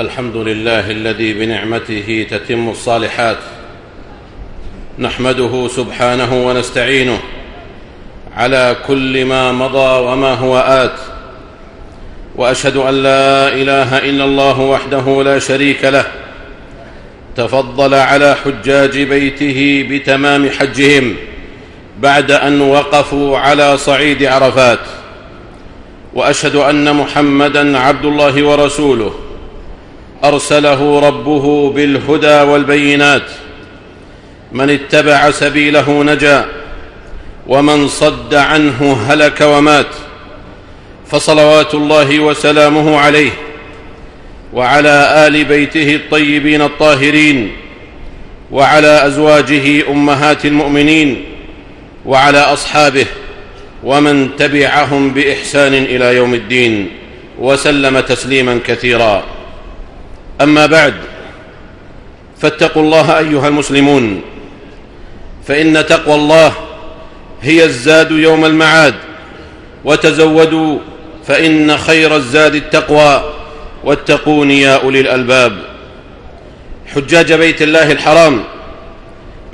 الحمد لله الذي بنعمته تتم الصالحات. نحمده سبحانه ونستعينه على كل ما مضى وما هو آت. وأشهد أن لا إله إلا الله وحده لا شريك له. تفضل على حجاج بيته بتمام حجهم بعد أن وقفوا على صعيد عرفات. وأشهد أن محمدا عبد الله ورسوله. أرسله ربه بالهدى والبينات. من اتبع سبيله نجا ومن صد عنه هلك ومات. فصلوات الله وسلامه عليه وعلى آل بيته الطيبين الطاهرين وعلى أزواجه أمهات المؤمنين وعلى أصحابه ومن تبعهم بإحسان إلى يوم الدين وسلم تسليما كثيرا. أما بعد فاتقوا الله أيها المسلمون فإن تقوى الله هي الزاد يوم المعاد وتزودوا فإن خير الزاد التقوى واتقون يا أولي الألباب. حجاج بيت الله الحرام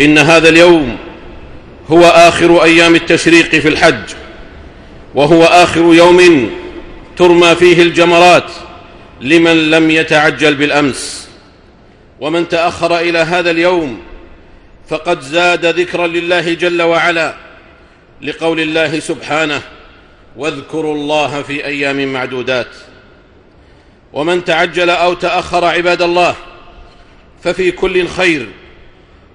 إن هذا اليوم هو آخر أيام التشريق في الحج وهو آخر يوم ترمى فيه الجمرات لمن لم يتعجل بالأمس. ومن تأخر إلى هذا اليوم فقد زاد ذكرا لله جل وعلا لقول الله سبحانه واذكروا الله في أيام معدودات. ومن تعجل أو تأخر عباد الله ففي كل خير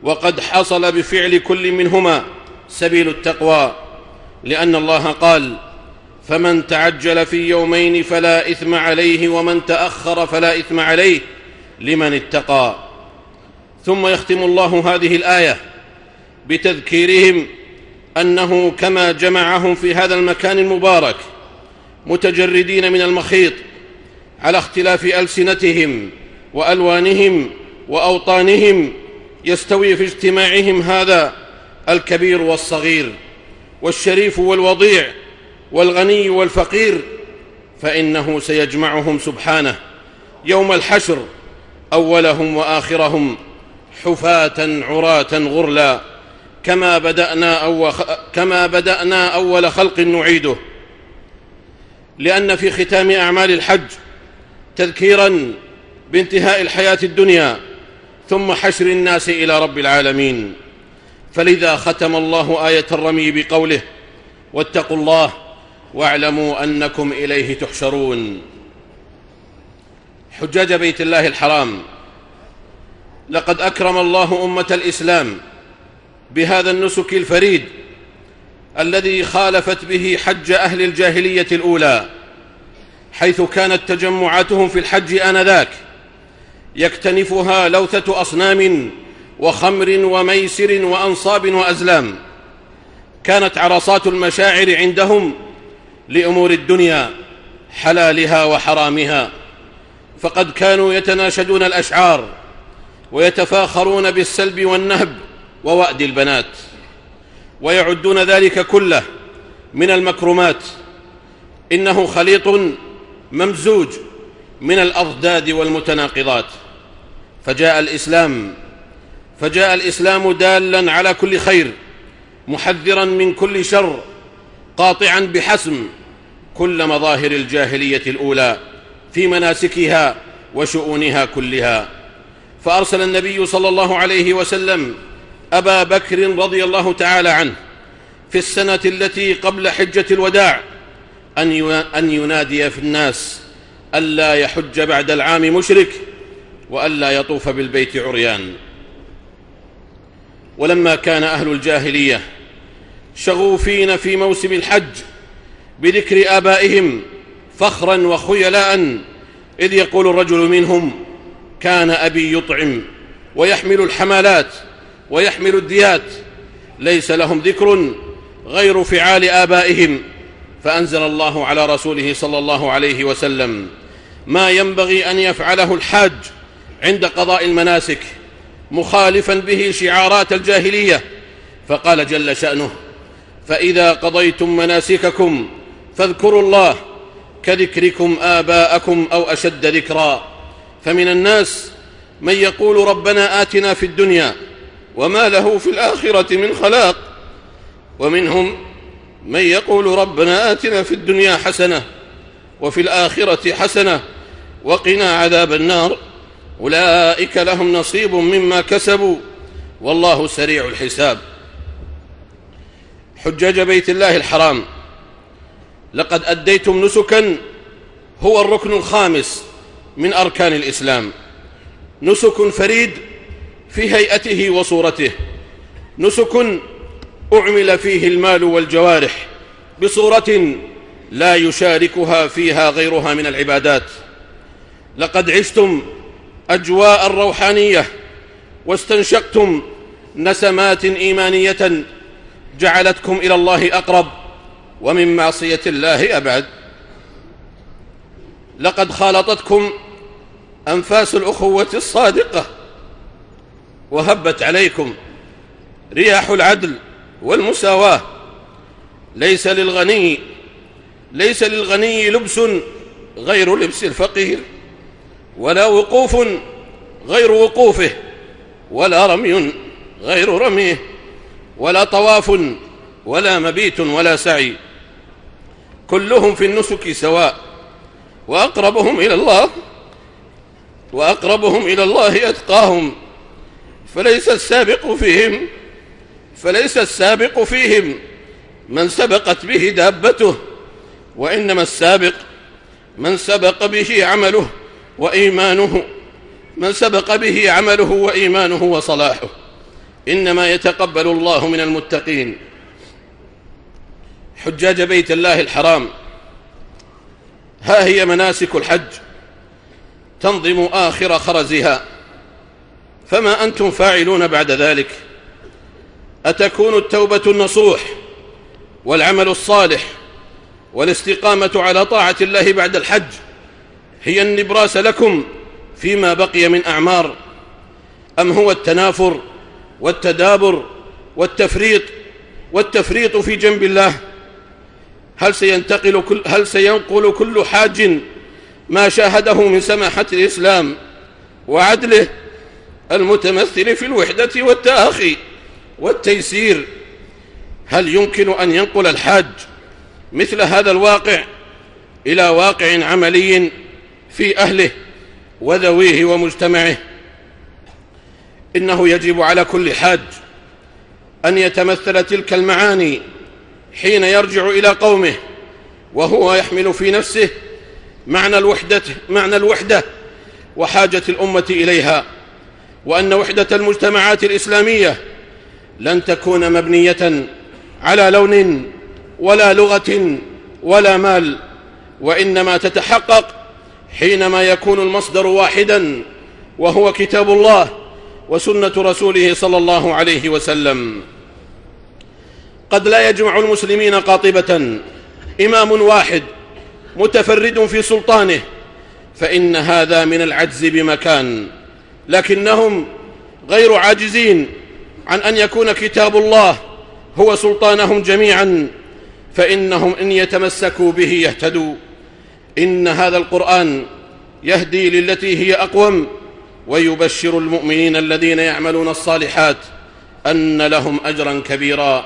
وقد حصل بفعل كل منهما سبيل التقوى لأن الله قال فمن تعجل في يومين فلا إثم عليه ومن تأخر فلا إثم عليه لمن اتقى. ثم يختم الله هذه الآية بتذكيرهم أنه كما جمعهم في هذا المكان المبارك متجردين من المخيط على اختلاف ألسنتهم وألوانهم وأوطانهم يستوي في اجتماعهم هذا الكبير والصغير والشريف والوضيع والغني والفقير فإنه سيجمعهم سبحانه يوم الحشر أولهم وآخرهم حفاة عراة غرلا كما بدأنا أو كما بدأنا أول خلق نعيده. لأن في ختام أعمال الحج تذكيرا بانتهاء الحياة الدنيا ثم حشر الناس إلى رب العالمين. فلذا ختم الله آية الرمي بقوله واتقوا الله واعلموا أنكم إليه تحشرون. حجاج بيت الله الحرام لقد أكرم الله أمة الإسلام بهذا النسك الفريد الذي خالفت به حج أهل الجاهلية الأولى حيث كانت تجمعاتهم في الحج آنذاك يكتنفها لوثة أصنام وخمر وميسر وأنصاب وأزلام. كانت عرصات المشاعر عندهم لأمور الدنيا حلالها وحرامها. فقد كانوا يتناشدون الأشعار ويتفاخرون بالسلب والنهب ووأد البنات ويعدون ذلك كله من المكرمات. إنه خليط ممزوج من الأضداد والمتناقضات. فجاء الإسلام فجاء الإسلام دالا على كل خير محذرا من كل شر قاطعا بحسم كل مظاهر الجاهلية الأولى في مناسكها وشؤونها كلها. فأرسل النبي صلى الله عليه وسلم أبا بكر رضي الله تعالى عنه في السنة التي قبل حجة الوداع أن ينادي في الناس ألا يحج بعد العام مشرك وألا يطوف بالبيت عريان. ولما كان أهل الجاهلية شغوفين في موسم الحج بذكر آبائهم فخرا وخيلاء إذ يقول الرجل منهم كان أبي يطعم ويحمل الحمالات ويحمل الديات ليس لهم ذكر غير فعال آبائهم فأنزل الله على رسوله صلى الله عليه وسلم ما ينبغي أن يفعله الحاج عند قضاء المناسك مخالفا به شعارات الجاهلية فقال جل شأنه فإذا قضيتم مناسككم فاذكروا الله كذكركم آباءكم أو أشد ذكرا. فمن الناس من يقول ربنا آتنا في الدنيا وما له في الآخرة من خلاق ومنهم من يقول ربنا آتنا في الدنيا حسنة وفي الآخرة حسنة وقنا عذاب النار. أولئك لهم نصيب مما كسبوا والله سريع الحساب. حجاج بيت الله الحرام. لقد أديتم نسكا هو الركن الخامس من أركان الإسلام. نسك فريد في هيئته وصورته. نسك أعمل فيه المال والجوارح بصورة لا يشاركها فيها غيرها من العبادات. لقد عشتم أجواء الروحانية واستنشقتم نسمات إيمانية جعلتكم إلى الله أقرب ومن معصية الله أبعد. لقد خالطتكم أنفاس الأخوة الصادقة وهبت عليكم رياح العدل والمساواة. ليس للغني ليس للغني لبس غير لبس الفقير ولا وقوف غير وقوفه ولا رمي غير رميه. ولا طواف ولا مبيت ولا سعي. كلهم في النسك سواء. وأقربهم إلى الله وأقربهم إلى الله أتقاهم. فليس السابق فيهم فليس السابق فيهم من سبقت به دابته وإنما السابق من سبق به عمله وإيمانه. من سبق به عمله وإيمانه وصلاحه. إنما يتقبل الله من المتقين. حجاج بيت الله الحرام. ها هي مناسك الحج. تنظم آخر خرزها. فما أنتم فاعلون بعد ذلك؟ أتكون التوبة النصوح والعمل الصالح والاستقامة على طاعة الله بعد الحج هي النبراس لكم فيما بقي من أعمار. أم هو التنافر والتدابر والتفريط والتفريط في جنب الله. هل سينتقل كل هل سينقل كل حاج ما شاهده من سماحة الإسلام وعدله المتمثل في الوحدة والتآخي والتيسير؟ هل يمكن أن ينقل الحاج مثل هذا الواقع إلى واقع عملي في أهله وذويه ومجتمعه؟ إنه يجب على كل حاج أن يتمثل تلك المعاني حين يرجع إلى قومه وهو يحمل في نفسه معنى الوحدة, معنى الوحدة وحاجة الأمة إليها وأن وحدة المجتمعات الإسلامية لن تكون مبنية على لون ولا لغة ولا مال وإنما تتحقق حينما يكون المصدر واحدا وهو كتاب الله. وسنة رسوله صلى الله عليه وسلم. قد لا يجمع المسلمين قاطبة. إمام واحد متفرد في سلطانه فإن هذا من العجز بمكان. لكنهم غير عاجزين عن أن يكون كتاب الله هو سلطانهم جميعا فإنهم إن يتمسكوا به يهتدوا. إن هذا القرآن يهدي للتي هي أقوم ويبشر المؤمنين الذين يعملون الصالحات أن لهم أجرا كبيرا.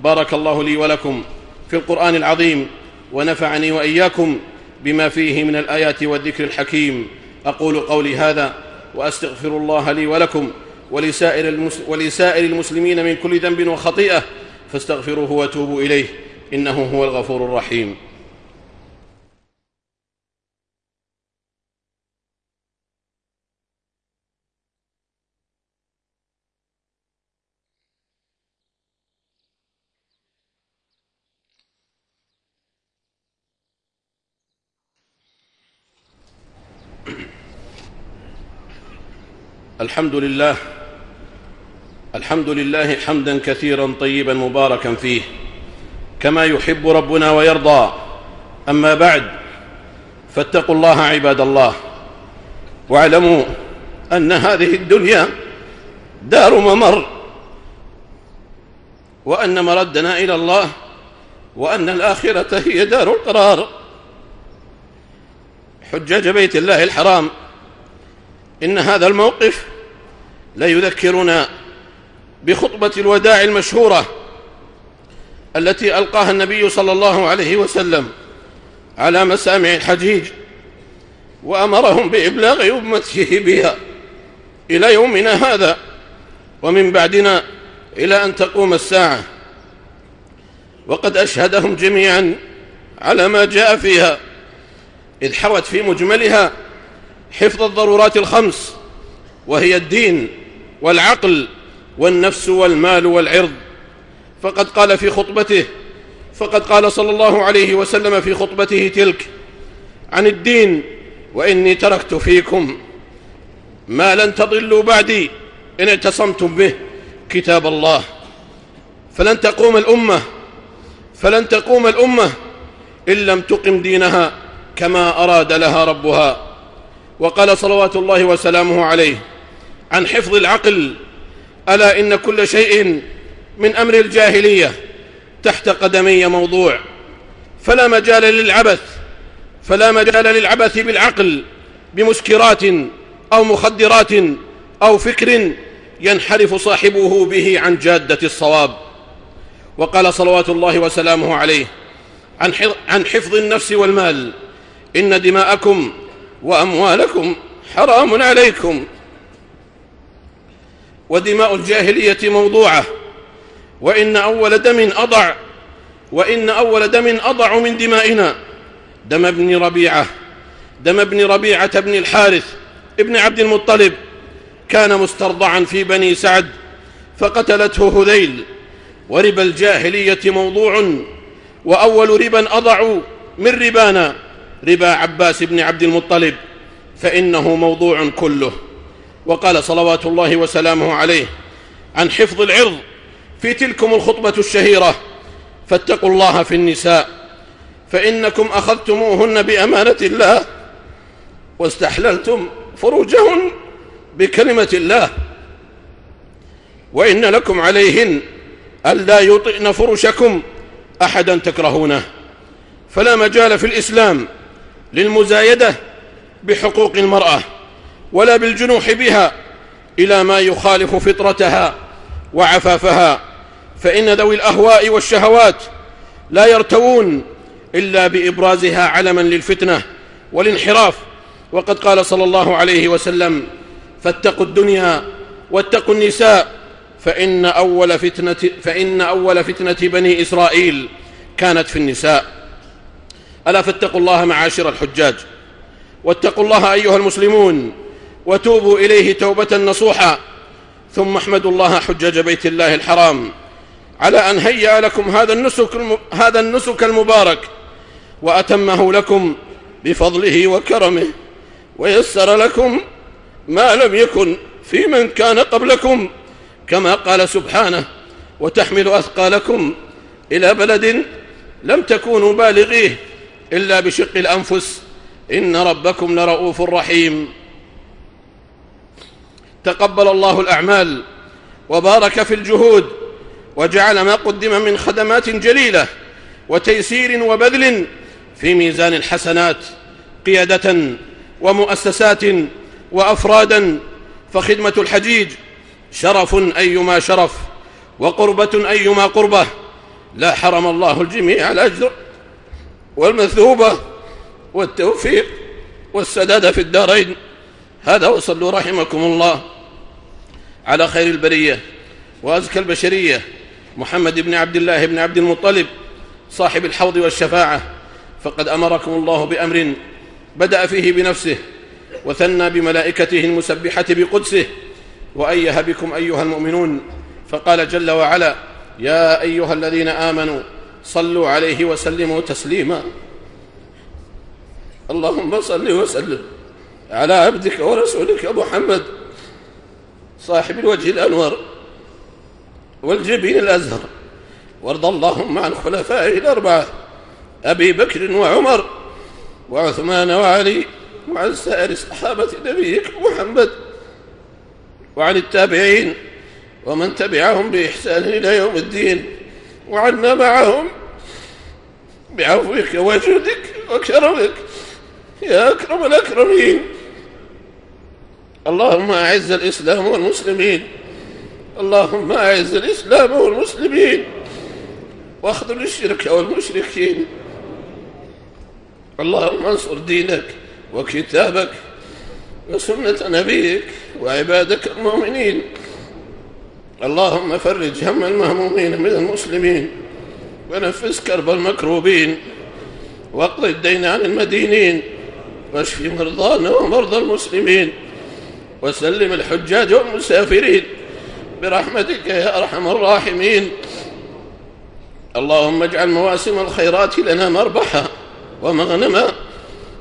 بارك الله لي ولكم في القرآن العظيم ونفعني وإياكم بما فيه من الآيات والذكر الحكيم. أقول قولي هذا وأستغفر الله لي ولكم ولسائر, ولسائر المسلمين من كل ذنب وخطيئة فاستغفروه وتوبوا إليه إنه هو الغفور الرحيم. الحمد لله الحمد لله حمدا كثيرا طيبا مباركا فيه كما يحب ربنا ويرضى. أما بعد فاتقوا الله عباد الله واعلموا أن هذه الدنيا دار ممر وأن مردنا إلى الله وأن الآخرة هي دار القرار. حجاج بيت الله الحرام إن هذا الموقف لا يذكرنا بخطبة الوداع المشهورة التي ألقاها النبي صلى الله عليه وسلم على مسامع الحجيج وأمرهم بإبلاغ أمته بها إلى يومنا هذا ومن بعدنا إلى أن تقوم الساعة. وقد أشهدهم جميعا على ما جاء فيها إذ حوت في مجملها حفظ الضرورات الخمس وهي الدين والعقل والنفس والمال والعرض. فقد قال في خطبته فقد قال صلى الله عليه وسلم في خطبته تلك عن الدين وإني تركت فيكم ما لن تضلوا بعدي إن اعتصمتم به كتاب الله. فلن تقوم الأمة فلن تقوم الأمة إن لم تقم دينها كما أراد لها ربها. وقال صلوات الله وسلامه عليه عن حفظ العقل. ألا إن كل شيء من أمر الجاهلية تحت قدمي موضوع. فلا مجال للعبث فلا مجال للعبث بالعقل بمسكرات أو مخدرات أو فكر ينحرف صاحبه به عن جادة الصواب. وقال صلوات الله وسلامه عليه عن حفظ النفس والمال إن دماءكم وأموالكم حرام عليكم. ودماء الجاهلية موضوعة. وإن أول دم أضع وإن أول دم أضع من دمائنا. دم ابن ربيعة. دم ابن ربيعة بن الحارث ابن عبد المطلب. كان مسترضعا في بني سعد فقتلته هذيل. وربا الجاهلية موضوع. وأول ربا أضع من ربانا ربا عباس بن عبد المطلب. فإنه موضوع كله. وقال صلوات الله وسلامه عليه عن حفظ العرض في تلكم الخطبة الشهيرة فاتقوا الله في النساء فإنكم أخذتموهن بأمانة الله واستحللتم فروجهن بكلمة الله. وإن لكم عليهن ألا يطئن فرشكم أحدا تكرهونه. فلا مجال في الإسلام للمزايدة بحقوق المرأة. ولا بالجنوح بها إلى ما يخالف فطرتها وعفافها. فإن ذوي الأهواء والشهوات لا يرتوون إلا بإبرازها علما للفتنة والانحراف. وقد قال صلى الله عليه وسلم فاتقوا الدنيا واتقوا النساء فإن أول فتنة, فإن أول فتنة بني إسرائيل كانت في النساء. ألا فاتقوا الله معاشر الحجاج. واتقوا الله أيها المسلمون وتوبوا إليه توبة نصوحا. ثم احمدوا الله حجاج بيت الله الحرام. على أن هيأ لكم هذا النسك, هذا النسك المبارك. وأتمه لكم بفضله وكرمه. ويسر لكم ما لم يكن في من كان قبلكم. كما قال سبحانه وتحمل أثقالكم إلى بلد لم تكونوا بالغيه إلا بشق الأنفس. إن ربكم لرؤوف رحيم. تقبل الله الأعمال وبارك في الجهود وجعل ما قدم من خدمات جليلة وتيسير وبذل في ميزان الحسنات قيادة ومؤسسات وأفرادا فخدمة الحجيج شرف أيما شرف وقربة أيما قربة لا حرم الله الجميع الأجر والمثوبة والتوفيق والسداد في الدارين هذا وصلوا رحمكم الله على خير البرية وأزكى البشرية. محمد بن عبد الله بن عبد المطلب صاحب الحوض والشفاعة. فقد أمركم الله بأمر بدأ فيه بنفسه وثنى بملائكته المسبحة بقدسه. وأيه بكم أيها المؤمنون فقال جل وعلا يا أيها الذين آمنوا صلوا عليه وسلموا تسليما. اللهم صل وسلم على عبدك ورسولك محمد. صاحب الوجه الأنور والجبين الأزهر وارض اللهم عن خلفائه الأربعة أبي بكر وعمر وعثمان وعلي وعن سائر صحابة نبيك محمد وعن التابعين ومن تبعهم بإحسان إلى يوم الدين وعنا معهم بعفوك وجودك وكرمك يا أكرم الأكرمين. اللهم أعز الإسلام والمسلمين. اللهم أعز الإسلام والمسلمين. واخذل الشرك والمشركين. اللهم انصر دينك وكتابك وسنة نبيك وعبادك المؤمنين. اللهم فرج هم المهمومين من المسلمين. ونفس كرب المكروبين. واقض الدين عن المدينين. واشف مرضانا ومرضى المسلمين. وسلم الحجاج والمسافرين برحمتك يا أرحم الراحمين. اللهم اجعل مواسم الخيرات لنا مربحا ومغنما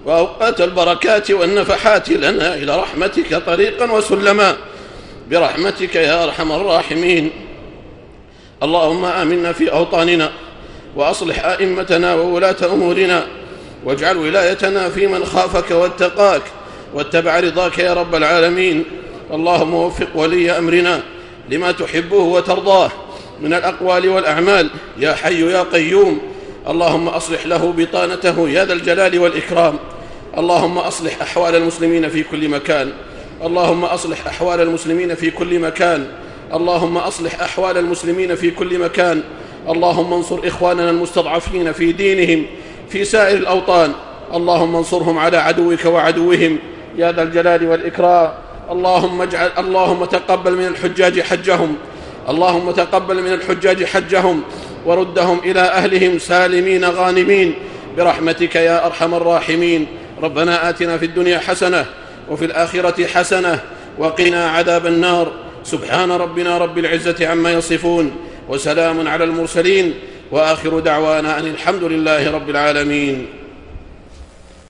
وأوقات البركات والنفحات لنا إلى رحمتك طريقا وسلما. برحمتك يا أرحم الراحمين. اللهم آمنا في أوطاننا وأصلح أئمتنا وولاة أمورنا واجعل ولايتنا في من خافك واتقاك. واتبع رضاك يا رب العالمين. اللهم وفق ولي أمرنا لما تحبه وترضاه من الأقوال والأعمال. يا حي يا قيوم. اللهم أصلح له بطانته يا ذا الجلال والإكرام. اللهم أصلح أحوال المسلمين في كل مكان. اللهم أصلح أحوال المسلمين في كل مكان. اللهم أصلح أحوال المسلمين في كل مكان. اللهم انصر إخواننا المستضعفين في دينهم في سائر الأوطان. اللهم انصرهم على عدوك وعدوهم. يا ذا الجلال والإكرام. اللهم اجعل اللهم تقبل من الحجاج حجهم. اللهم تقبل من الحجاج حجهم. وردهم إلى أهلهم سالمين غانمين. برحمتك يا أرحم الراحمين. ربنا آتنا في الدنيا حسنة وفي الآخرة حسنة وقنا عذاب النار. سبحان ربنا رب العزة عما يصفون وسلام على المرسلين. وآخر دعوانا أن الحمد لله رب العالمين.